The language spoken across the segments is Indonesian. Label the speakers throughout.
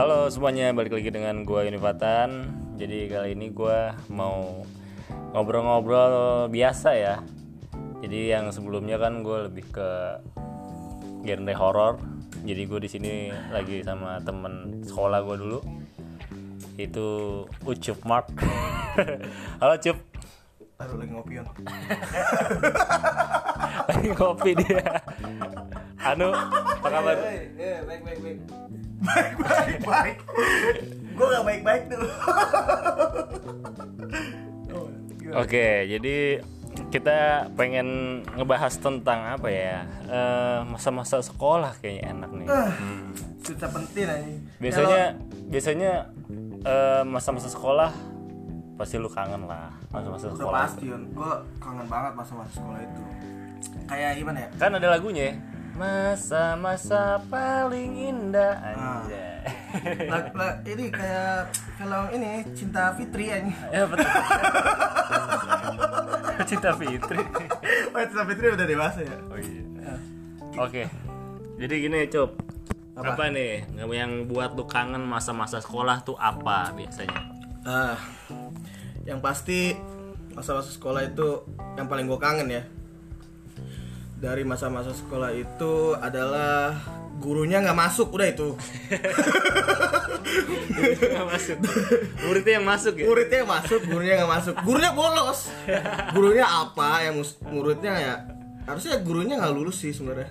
Speaker 1: Halo semuanya, balik lagi dengan gua Univatan. Jadi kali ini gua mau ngobrol-ngobrol biasa ya. Jadi yang sebelumnya kan gue lebih ke genre horor. Jadi gue di sini lagi sama temen sekolah gue dulu. Itu Ucup Mark. Halo Cup.
Speaker 2: Taruh lagi ngopi on.
Speaker 1: Lagi kopi dia. Anu, apa kabar?
Speaker 3: Baik baik baik.
Speaker 2: Gue gak baik baik tuh. Oh?
Speaker 1: Oke, jadi kita pengen ngebahas tentang apa ya? Eh, masa-masa sekolah kayaknya enak nih.
Speaker 2: Ah, Cerita penting aja.
Speaker 1: Biasanya biasanya eh, masa-masa sekolah pasti lu kangen lah masa-masa sekolah.
Speaker 2: pasti. Gue kangen banget masa-masa sekolah itu. Kayak gimana ya?
Speaker 1: Kan ada lagunya ya. Masa-masa paling indah anjay.
Speaker 2: Lah, lah, ini kayak film ini Cinta Fitri aja.
Speaker 1: ya betul. Cinta Fitri.
Speaker 2: Oh, Cinta Fitri udah dewasa ya.
Speaker 1: Oh iya. Oke. Jadi gini, Cup.
Speaker 2: Apa?
Speaker 1: Apa? nih yang buat lu kangen masa-masa sekolah tuh apa biasanya?
Speaker 2: Ah, yang pasti masa-masa sekolah itu yang paling gue kangen ya. Dari masa-masa sekolah itu adalah gurunya nggak masuk, udah itu.
Speaker 1: Nggak masuk. Muridnya yang masuk ya?
Speaker 2: Muridnya yang masuk, gurunya nggak masuk. Gurunya bolos. Gurunya apa? Yang muridnya ya harusnya gurunya nggak lulus sih sebenarnya.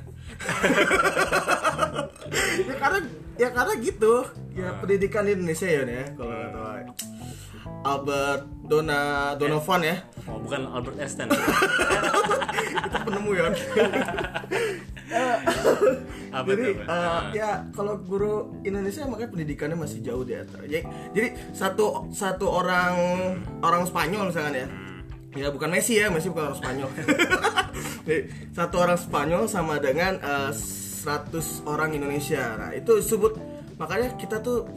Speaker 2: ya karena ya karena gitu. Ya pendidikan di Indonesia ya nih ya kalau tahu. Albert Dona Donovan ya.
Speaker 1: Oh, bukan Albert Einstein.
Speaker 2: itu penemu ya.
Speaker 1: Apa
Speaker 2: jadi
Speaker 1: tuh?
Speaker 2: eh, ya kalau guru Indonesia makanya pendidikannya masih jauh di atas. Jadi, jadi satu satu orang orang Spanyol misalkan ya. Ya bukan Messi ya Messi bukan orang Spanyol. Jadi, satu orang Spanyol sama dengan eh, 100 orang Indonesia. Nah itu disebut makanya kita tuh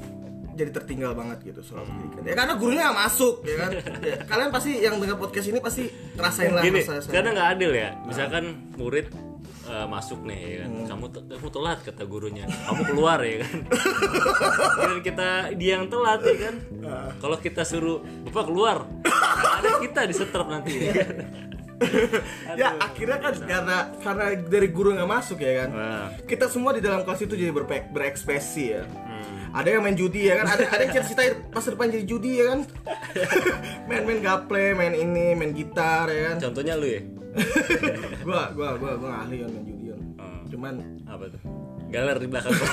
Speaker 2: jadi tertinggal banget gitu soal pendidikan ya karena gurunya nggak masuk ya kan ya, kalian pasti yang dengar podcast ini pasti ngerasain lah
Speaker 1: Gini, karena nggak adil ya. Misalkan murid eh, masuk nih ya kan. Kamu te- kamu telat kata gurunya. Kamu keluar ya kan. Dan kita dia yang telat ya kan. Kalau kita suruh Bapak keluar, ada kita disetrap nanti ya kan.
Speaker 2: ya akhirnya kan karena karena dari guru nggak masuk ya kan
Speaker 1: Nah.
Speaker 2: kita semua di dalam kelas itu jadi berekspresi ya
Speaker 1: Hmm.
Speaker 2: Ada yang main judi ya kan ada ada yang cita-cita masa depan jadi judi ya kan main-main gaple main ini main gitar ya kan
Speaker 1: Contohnya lu ya?
Speaker 2: gua gua gua gua ahli kan main judi kan
Speaker 1: Hmm.
Speaker 2: cuman
Speaker 1: Apa tuh? Galer di belakang gua.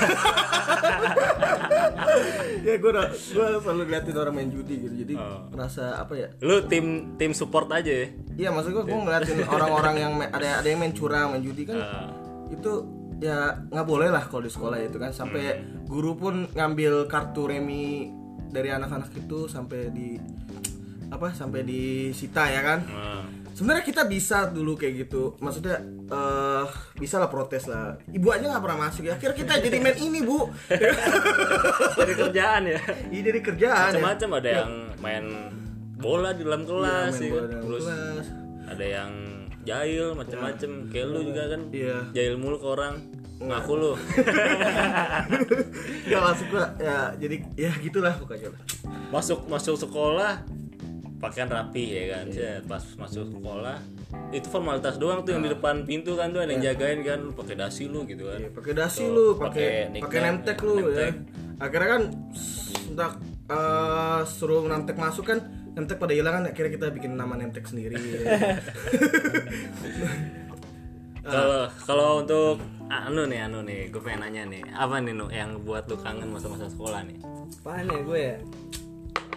Speaker 2: ya gua gua selalu liatin orang main judi gitu jadi
Speaker 1: Oh.
Speaker 2: merasa apa ya
Speaker 1: Lu tim tim support aja ya?
Speaker 2: Iya maksud gua, gua ngeliatin orang-orang yang ada ada yang main curang, main judi kan
Speaker 1: Ah.
Speaker 2: itu ya nggak boleh lah kalau di sekolah itu kan. Sampai guru pun ngambil kartu remi dari anak-anak itu sampai di apa sampai disita ya kan?
Speaker 1: Nah.
Speaker 2: sebenarnya kita bisa dulu kayak gitu. Maksudnya eh bisa lah protes lah. Ibu aja nggak pernah masuk ya. Kira kita jadi main ini bu.
Speaker 1: Dari kerjaan ya.
Speaker 2: ini dari kerjaan ya.
Speaker 1: Macam-macam. Ada yang main bola di dalam kelas
Speaker 2: main
Speaker 1: ya.
Speaker 2: bola dalam
Speaker 1: Terus
Speaker 2: kelas.
Speaker 1: ada yang jahil macam-macam kayak lu juga kan.
Speaker 2: Iya.
Speaker 1: jahil mulu ke orang. Ngaku lu.
Speaker 2: Nggak masuk gua. Ya jadi ya gitulah pokoknya.
Speaker 1: Masuk masuk sekolah pakaian rapi ya kan. Set, pas masuk sekolah itu formalitas doang tuh yang di depan pintu kan tuh ada yang jagain kan. Pakai dasi lu gitu kan.
Speaker 2: Iya, pakai dasi
Speaker 1: Tuh,
Speaker 2: lu,
Speaker 1: pakai
Speaker 2: pakai nemtek lu ya. Akhirnya kan entah eh, suruh nemtek masuk kan nemtek pada hilang kan akhirnya kita bikin nama nemtek sendiri.
Speaker 1: kalau kalau untuk anu nih anu nih gue pengen nanya nih apa nih nu yang buat lu kangen masa-masa sekolah nih
Speaker 3: Apaan ya gue ya?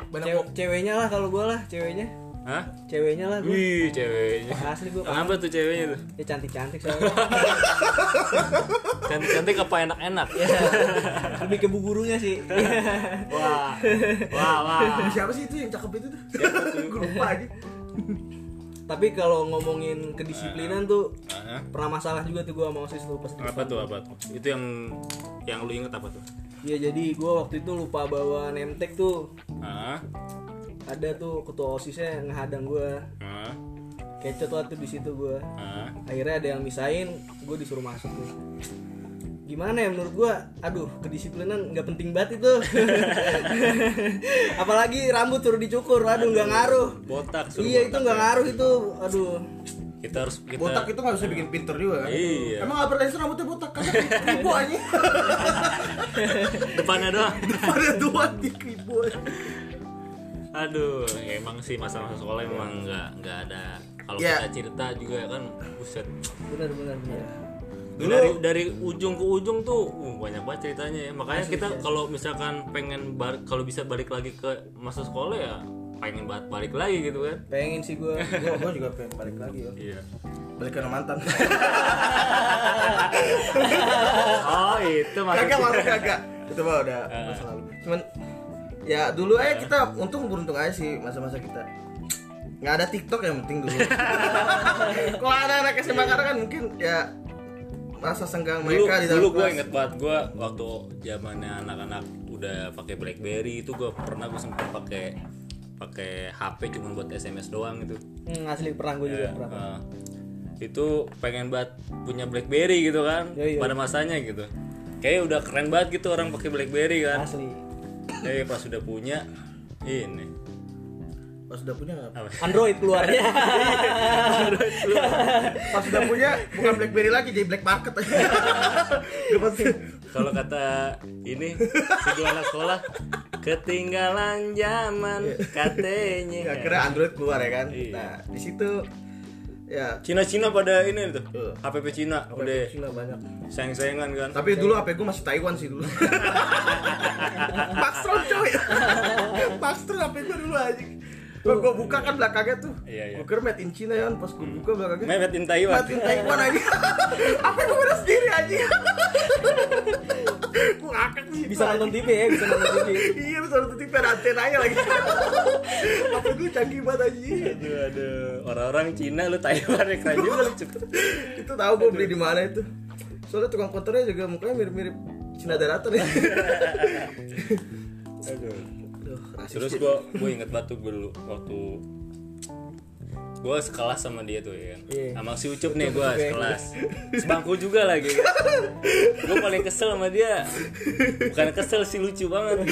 Speaker 2: Banyak
Speaker 3: Cew- ceweknya lah kalau gue lah, ceweknya.
Speaker 1: Hah?
Speaker 3: Ceweknya lah gue.
Speaker 1: Wih ceweknya
Speaker 3: Asli gue
Speaker 1: Kenapa tuh ceweknya tuh?
Speaker 3: Ya cantik-cantik soalnya.
Speaker 1: Cantik-cantik apa enak-enak?
Speaker 3: Lebih ke bu gurunya sih.
Speaker 1: Wah, wah, wah.
Speaker 2: siapa sih itu yang cakep itu tuh? Gue lupa aja.
Speaker 3: Tapi kalau ngomongin kedisiplinan tuh pernah masalah juga tuh gue sama osis tuh pas
Speaker 1: Apa tuh apa tuh? Itu yang yang lu inget apa tuh?
Speaker 3: Iya jadi gue waktu itu lupa bawa nemtek tuh.
Speaker 1: Hah?
Speaker 3: Ada tuh ketua osisnya ngehadang gue.
Speaker 1: Hah?
Speaker 3: Kecot lah tuh di situ gue.
Speaker 1: Hah?
Speaker 3: Akhirnya ada yang misain, gue disuruh masuk tuh. gimana ya menurut gua aduh kedisiplinan nggak penting banget itu apalagi rambut suruh dicukur aduh nggak ngaruh
Speaker 1: botak suruh
Speaker 3: iya itu
Speaker 1: botak
Speaker 3: nggak
Speaker 1: ya.
Speaker 3: ngaruh itu aduh
Speaker 1: kita harus kita
Speaker 2: botak itu nggak bisa bikin pinter juga kan
Speaker 1: Iya.
Speaker 2: emang Albert Einstein rambutnya botak kan ribu aja
Speaker 1: depannya doang
Speaker 2: ada dua di ribu aja
Speaker 1: aduh emang sih masa-masa sekolah emang nggak nggak ada. Kalau
Speaker 2: Ya.
Speaker 1: kita cerita juga kan buset.
Speaker 3: Benar benar benar.
Speaker 1: Dari dari ujung ke ujung tuh uh, banyak banget ceritanya ya. Makanya kita kalau misalkan pengen bar- kalau bisa balik lagi ke masa sekolah ya pengen banget balik lagi gitu kan.
Speaker 3: Pengen sih gua.
Speaker 2: Gua, gua juga pengen balik lagi ya
Speaker 1: iya.
Speaker 2: Balik ke mantan.
Speaker 1: Oh itu
Speaker 2: kagak
Speaker 1: maksudnya
Speaker 2: maksudnya kagak. Itu mah udah masa lalu. Cuman ya dulu aja kita untung beruntung aja sih masa-masa kita. Nggak ada TikTok yang penting dulu. Kalau ada anak SMA sekarang kan mungkin ya masa senggang
Speaker 1: dulu
Speaker 2: mereka di dalam
Speaker 1: dulu gue inget banget gue waktu zamannya anak-anak udah pakai BlackBerry itu gue pernah gue sempet pakai pakai HP cuma buat SMS doang gitu.
Speaker 3: Hmm, asli pernah gua juga
Speaker 1: Ya,
Speaker 3: pernah.
Speaker 1: uh, itu pengen banget punya BlackBerry gitu kan
Speaker 3: Iya, iya.
Speaker 1: pada masanya gitu. Kayak udah keren banget gitu orang pakai BlackBerry kan.
Speaker 3: Asli
Speaker 1: eh pas udah punya ini.
Speaker 2: Pas udah punya
Speaker 1: apa?
Speaker 3: Android keluarnya.
Speaker 2: Pas udah punya bukan BlackBerry lagi jadi Black Market. Aja
Speaker 1: kalau kata ini si dua anak sekolah ketinggalan zaman katanya.
Speaker 2: Akhirnya Android keluar ya kan?
Speaker 1: Iya.
Speaker 2: nah di situ ya.
Speaker 1: Cina-Cina pada ini tuh
Speaker 2: Tuh.
Speaker 1: HPP Cina udah.
Speaker 2: Cina banyak.
Speaker 1: Sayang-sayangan kan.
Speaker 2: Tapi dulu HP gue masih Taiwan sih dulu. Maxtron coy. Maxtron HP gue dulu aja Gue gue buka kan belakangnya tuh.
Speaker 1: Iya, iya.
Speaker 2: Gue kira made in China ya Pas gue buka belakangnya.
Speaker 1: Made in Taiwan.
Speaker 2: Made in Taiwan aja Apa gue udah sendiri aja Gue ngakak sih
Speaker 3: bisa nonton TV ya bisa nonton TV
Speaker 2: Iya bisa nonton TV ada antenanya lagi. HP gue canggih banget aja
Speaker 1: aduh aduh. Orang-orang Cina lu Taiwan ya keren juga lu cepet
Speaker 2: Itu tahu gue beli di mana itu. Soalnya tukang konternya juga mukanya mirip-mirip Cina daratan ya
Speaker 1: aduh. Terus gua gua inget batu gue dulu waktu gua sekelas sama dia tuh ya
Speaker 3: Iya.
Speaker 1: sama si Ucup nih gua sekelas. Sebangku juga lagi. Gua paling kesel sama dia. Bukan kesel sih lucu banget.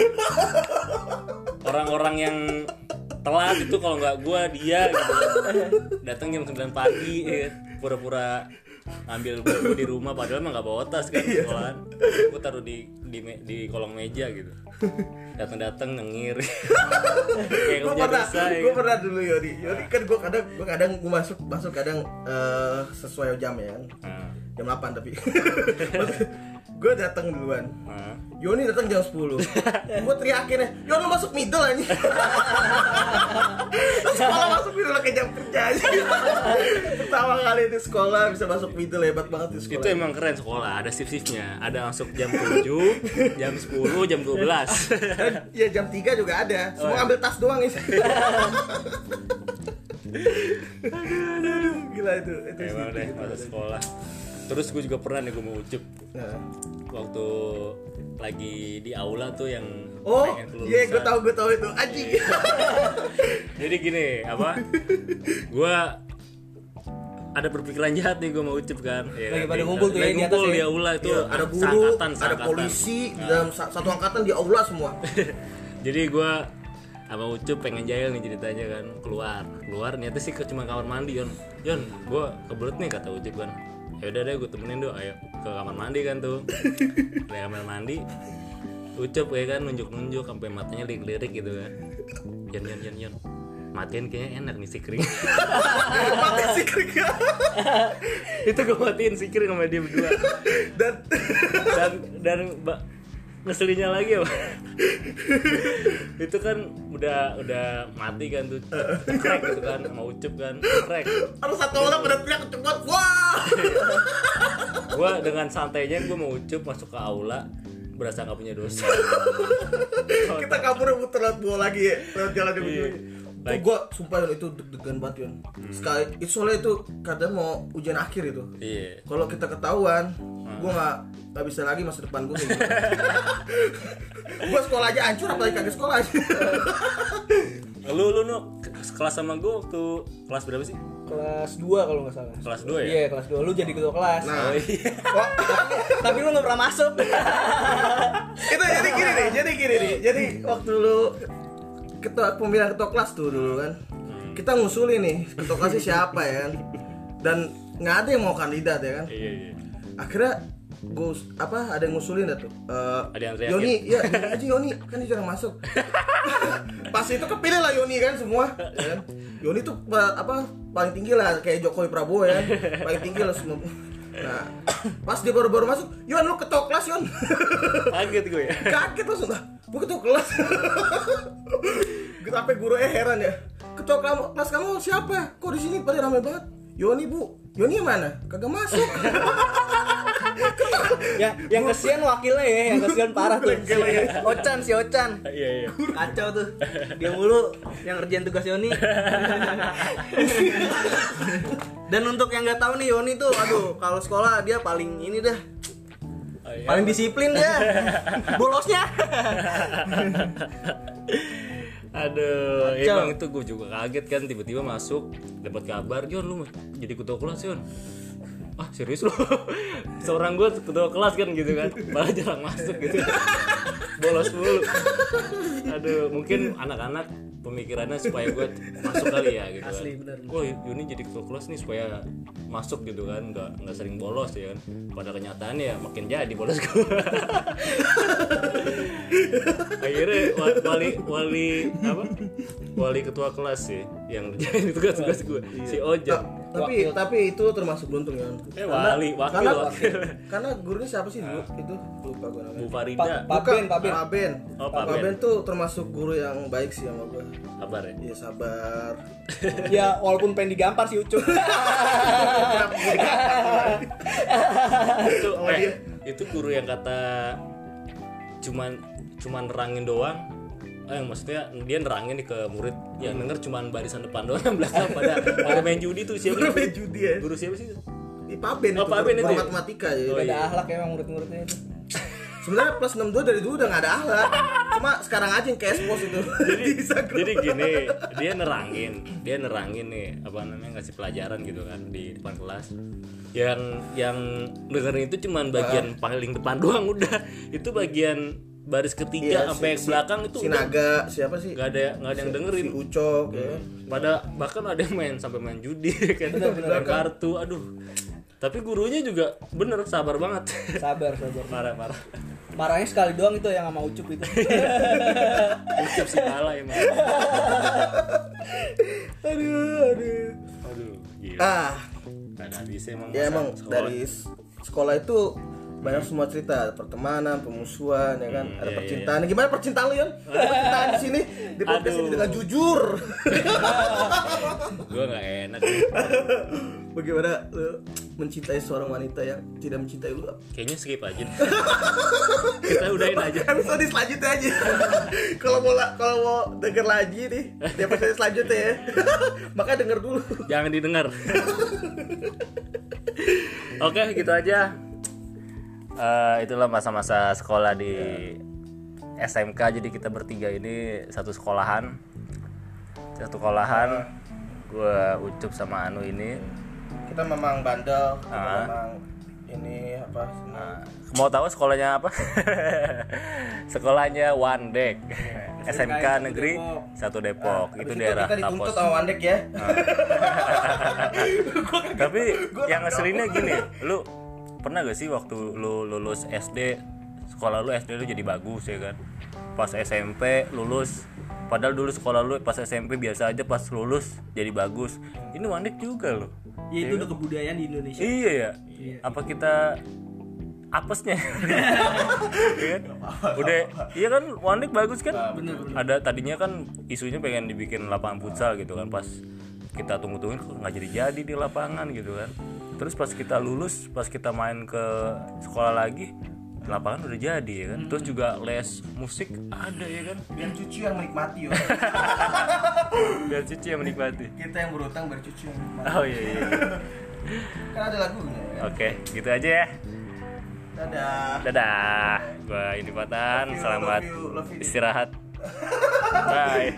Speaker 1: Orang-orang yang telat itu kalau nggak gua dia gitu. Datang jam 9 pagi ya kan. pura-pura ambil buku di rumah padahal mah nggak bawa tas kan sekolahan. Gua taruh di di, me- di kolong meja gitu. Datang-datang ngengir kayak
Speaker 2: gue pernah
Speaker 1: ya
Speaker 2: gue
Speaker 1: kan.
Speaker 2: pernah dulu Yodi Yodi kan gue kadang gue kadang gue masuk masuk kadang eh, sesuai jam ya kan?
Speaker 1: Nah,
Speaker 2: jam 8 tapi gue datang duluan.
Speaker 1: Nah.
Speaker 2: Yoni datang jam 10 gue teriakin ya Yoni masuk middle aja sekolah masuk middle kayak jam kerja aja. Pertama kali di sekolah bisa masuk middle hebat banget di sekolah.
Speaker 1: Itu emang keren sekolah ada shift shiftnya ada masuk jam 7 jam 10 jam 12
Speaker 2: Dan, ya jam 3 juga ada. Semua
Speaker 1: Oh, iya.
Speaker 2: ambil tas doang ya gila itu. Itu
Speaker 1: emang deh masa sekolah terus gue juga pernah nih gue mau ucup.
Speaker 2: Nah.
Speaker 1: waktu lagi di aula tuh yang
Speaker 2: Oh, iya gue tahu gue tahu itu. Anjing.
Speaker 1: jadi gini apa? Gue ada berpikiran jahat nih gue mau ucup kan. Ya,
Speaker 3: Lagi pada
Speaker 1: Di-
Speaker 3: ngumpul tuh ya di atas
Speaker 1: ngumpul
Speaker 3: ya?
Speaker 1: di aula itu
Speaker 2: Iya, ada guru,
Speaker 1: seangkatan,
Speaker 2: ada polisi di dalam sa- satu angkatan di aula semua.
Speaker 1: jadi gue sama Ucup pengen jahil nih ceritanya kan. Keluar. Keluar niatnya sih ke cuma kamar mandi Yon. Yon gue kebelet nih kata Ucup kan ya udah deh gue temenin dong ayo ke kamar mandi kan tuh. Ke kamar mandi Ucup ya kan nunjuk-nunjuk sampai matanya lirik-lirik gitu kan. Yon Yon Yon Yon. Matiin kayaknya enak nih si kering
Speaker 2: Mati si krik.
Speaker 1: itu gue matiin si kering sama dia berdua.
Speaker 2: Dan
Speaker 1: dan dan ngeselinnya lagi Pak. itu kan udah udah mati kan tuh crack gitu kan sama ucup kan crack
Speaker 2: harus satu orang pada teriak cepat. Wah.
Speaker 1: gua dengan santainya gua mau ucup masuk ke aula berasa nggak punya dosa
Speaker 2: Kita kabur muter lewat bola lagi ya, lewat jalan di
Speaker 1: Iya.
Speaker 2: ujung. Oh, gue sumpah itu deg-degan banget Yon. Sekali itu soalnya itu kadang mau ujian akhir itu.
Speaker 1: iya
Speaker 2: Kalau kita ketahuan, gue nggak nggak bisa lagi masa depan gue. gue sekolah aja hancur apalagi kagak sekolah aja.
Speaker 1: lu lu nu kelas sama gua waktu kelas berapa sih
Speaker 3: kelas 2 kalau nggak salah.
Speaker 1: Kelas 2 ya?
Speaker 3: Iya, kelas 2. Lu jadi ketua kelas.
Speaker 2: Nah.
Speaker 3: Oh, iya. Tapi lu nggak pernah masuk.
Speaker 2: itu jadi gini nih jadi gini nih jadi waktu lu ketua pemilihan ketua kelas tuh dulu kan. Kita ngusulin nih ketua kelasnya siapa ya kan. Dan nggak ada yang mau kandidat ya kan.
Speaker 1: Iya iya.
Speaker 2: akhirnya gue apa ada yang ngusulin dah tuh. Eh,
Speaker 1: Ada yang teriakin.
Speaker 2: Yoni ya aja Yoni. Kan dia jarang masuk. Pas itu kepilih lah Yoni kan semua ya kan. Yoni tuh pa- apa paling tinggi lah kayak Jokowi Prabowo ya kan. Paling tinggi lah semua. Nah pas dia baru-baru masuk Yon lu ketua kelas Yon.
Speaker 1: Kaget gue ya.
Speaker 2: kaget langsung ah gue ketua kelas sampai guru eh heran ya ketua kamu kelas kamu siapa kok di sini pada ramai banget Yoni bu Yoni yang mana kagak masuk
Speaker 3: yang yang kesian wakilnya ya, yang kesian parah tuh. Ocan si Ocan.
Speaker 1: Iya iya.
Speaker 3: Kacau tuh. Dia mulu yang ngerjain tugas Yoni. Dan untuk yang nggak tahu nih Yoni tuh, aduh, kalau sekolah dia paling ini dah.
Speaker 1: Oh, iya.
Speaker 3: Paling disiplin dia. Bolosnya.
Speaker 1: Aduh,
Speaker 3: Kacau.
Speaker 1: emang itu gue juga kaget kan tiba-tiba masuk dapat kabar, Jon lu jadi ketua kelas Jon. Ah serius lu? Seorang gue ketua kelas kan gitu kan, malah jarang masuk gitu. Bolos mulu. Aduh, mungkin anak-anak pemikirannya supaya gue masuk kali ya gitu
Speaker 3: Asli,
Speaker 1: kan.
Speaker 3: bener.
Speaker 1: Wah Yuni jadi ketua kelas nih supaya masuk gitu kan, nggak nggak sering bolos ya kan. Pada kenyataannya ya makin jadi bolos gue. akhirnya wa- wali wali apa wali ketua kelas sih yang jadi tugas-tugas gue si Oja
Speaker 2: tapi tapi itu termasuk beruntung ya
Speaker 1: eh wali wakil
Speaker 2: karena
Speaker 1: wakil.
Speaker 2: karena gurunya siapa sih dulu? Itu lupa gue namanya.
Speaker 1: Bu Farida
Speaker 3: Pak Ben, Pak Ben.
Speaker 2: Pak Ben.
Speaker 1: Oh,
Speaker 2: Pak
Speaker 1: Pak Ben.
Speaker 2: Ben tuh termasuk guru yang baik sih sama gue
Speaker 1: kabar ya.
Speaker 2: Iya sabar.
Speaker 3: Ya walaupun pengen digampar si Ucup.
Speaker 1: itu eh, itu guru yang kata cuman cuman nerangin doang eh maksudnya dia nerangin nih ke murid. Yang denger cuman barisan depan doang yang belakang pada pada main judi tuh siapa
Speaker 2: Guru main judi ya.
Speaker 1: Guru siapa sih?
Speaker 2: Di Pak Ben
Speaker 1: Oh,
Speaker 2: itu
Speaker 1: Pak
Speaker 2: guru,
Speaker 1: Ben itu ya?
Speaker 2: matematika ya
Speaker 1: Oh,
Speaker 3: Gak
Speaker 1: iya.
Speaker 3: ada ahlak ya emang murid-muridnya itu.
Speaker 2: sebenarnya plus 62 dari dulu udah gak ada ahlak. Cuma sekarang aja yang kayak expose itu.
Speaker 1: Jadi jadi gini dia nerangin dia nerangin nih apa namanya ngasih pelajaran gitu kan di depan kelas. Yang yang dengerin itu cuman bagian paling depan doang udah. Itu bagian baris ketiga
Speaker 2: Iya,
Speaker 1: sampai
Speaker 2: si-
Speaker 1: yang belakang itu
Speaker 2: si
Speaker 1: udah
Speaker 2: Naga siapa sih?
Speaker 1: nggak ada nggak ada yang dengerin.
Speaker 2: si Ucok ya
Speaker 1: pada bahkan ada yang main sampai main judi kan? Main kartu aduh. Tapi gurunya juga bener sabar banget.
Speaker 3: Sabar, sabar.
Speaker 1: parah parah.
Speaker 3: Marahnya sekali doang itu yang sama Ucup itu.
Speaker 1: ucap si kalah emang.
Speaker 2: Aduh aduh.
Speaker 1: Aduh gila.
Speaker 2: Ah.
Speaker 1: Ada habisnya emang
Speaker 2: ya emang
Speaker 1: sekolah.
Speaker 2: dari sekolah itu banyak semua cerita ada pertemanan pemusuhan ya kan? Ada
Speaker 1: iya,
Speaker 2: percintaan. Gimana percintaan lu Yon? Ada percintaan di sini? Di podcast ini dengan jujur.
Speaker 1: Gue nggak enak.
Speaker 2: Bagaimana lu mencintai seorang wanita yang tidak mencintai lu?
Speaker 1: Kayaknya skip aja. Kita udahin aja.
Speaker 2: episode selanjutnya aja. Kalau mau la- kalau mau denger lagi nih di episode selanjutnya ya. Maka denger dulu.
Speaker 1: Jangan didengar. Oke gitu aja Eh, itulah masa-masa sekolah di SMK jadi kita bertiga ini satu sekolahan. Satu sekolahan gue ucup sama Anu ini.
Speaker 2: Kita memang bandel kita
Speaker 1: Ah.
Speaker 2: memang ini apa
Speaker 1: Nah, mau tahu sekolahnya apa? Sekolahnya Wandek. SMK Negeri
Speaker 3: Depok.
Speaker 1: satu Depok.
Speaker 2: Habis
Speaker 1: itu daerah
Speaker 2: kita dituntut
Speaker 1: Tapos.
Speaker 2: sama Wandek ya.
Speaker 1: Tapi yang ngeselinnya gini, lu pernah gak sih waktu lu lulus SD, sekolah lu SD lu jadi bagus ya kan? Pas SMP lulus, padahal dulu sekolah lu pas SMP biasa aja, pas lulus jadi bagus. Ini Wandek juga loh.
Speaker 3: Ya itu udah kebudayaan di Indonesia.
Speaker 1: Iya ya. Apa kita apesnya? Iya kan? Udah, iya kan bagus kan? Ada tadinya kan isunya pengen dibikin lapangan futsal gitu kan pas kita tunggu-tungguin kok nggak jadi-jadi di lapangan gitu kan. Terus pas kita lulus, pas kita main ke sekolah lagi, lapangan udah jadi ya kan. Terus juga les musik ada ya kan.
Speaker 2: biar cucu yang menikmati yo
Speaker 1: Biar Cici yang menikmati.
Speaker 2: kita yang berutang biar cucu yang menikmati
Speaker 1: Oh iya iya.
Speaker 2: kan ada lagunya ya
Speaker 1: Oke, gitu aja ya.
Speaker 2: dadah
Speaker 1: Dadah, gua Indi Patan. Selamat
Speaker 2: love you, love you.
Speaker 1: istirahat. Bye.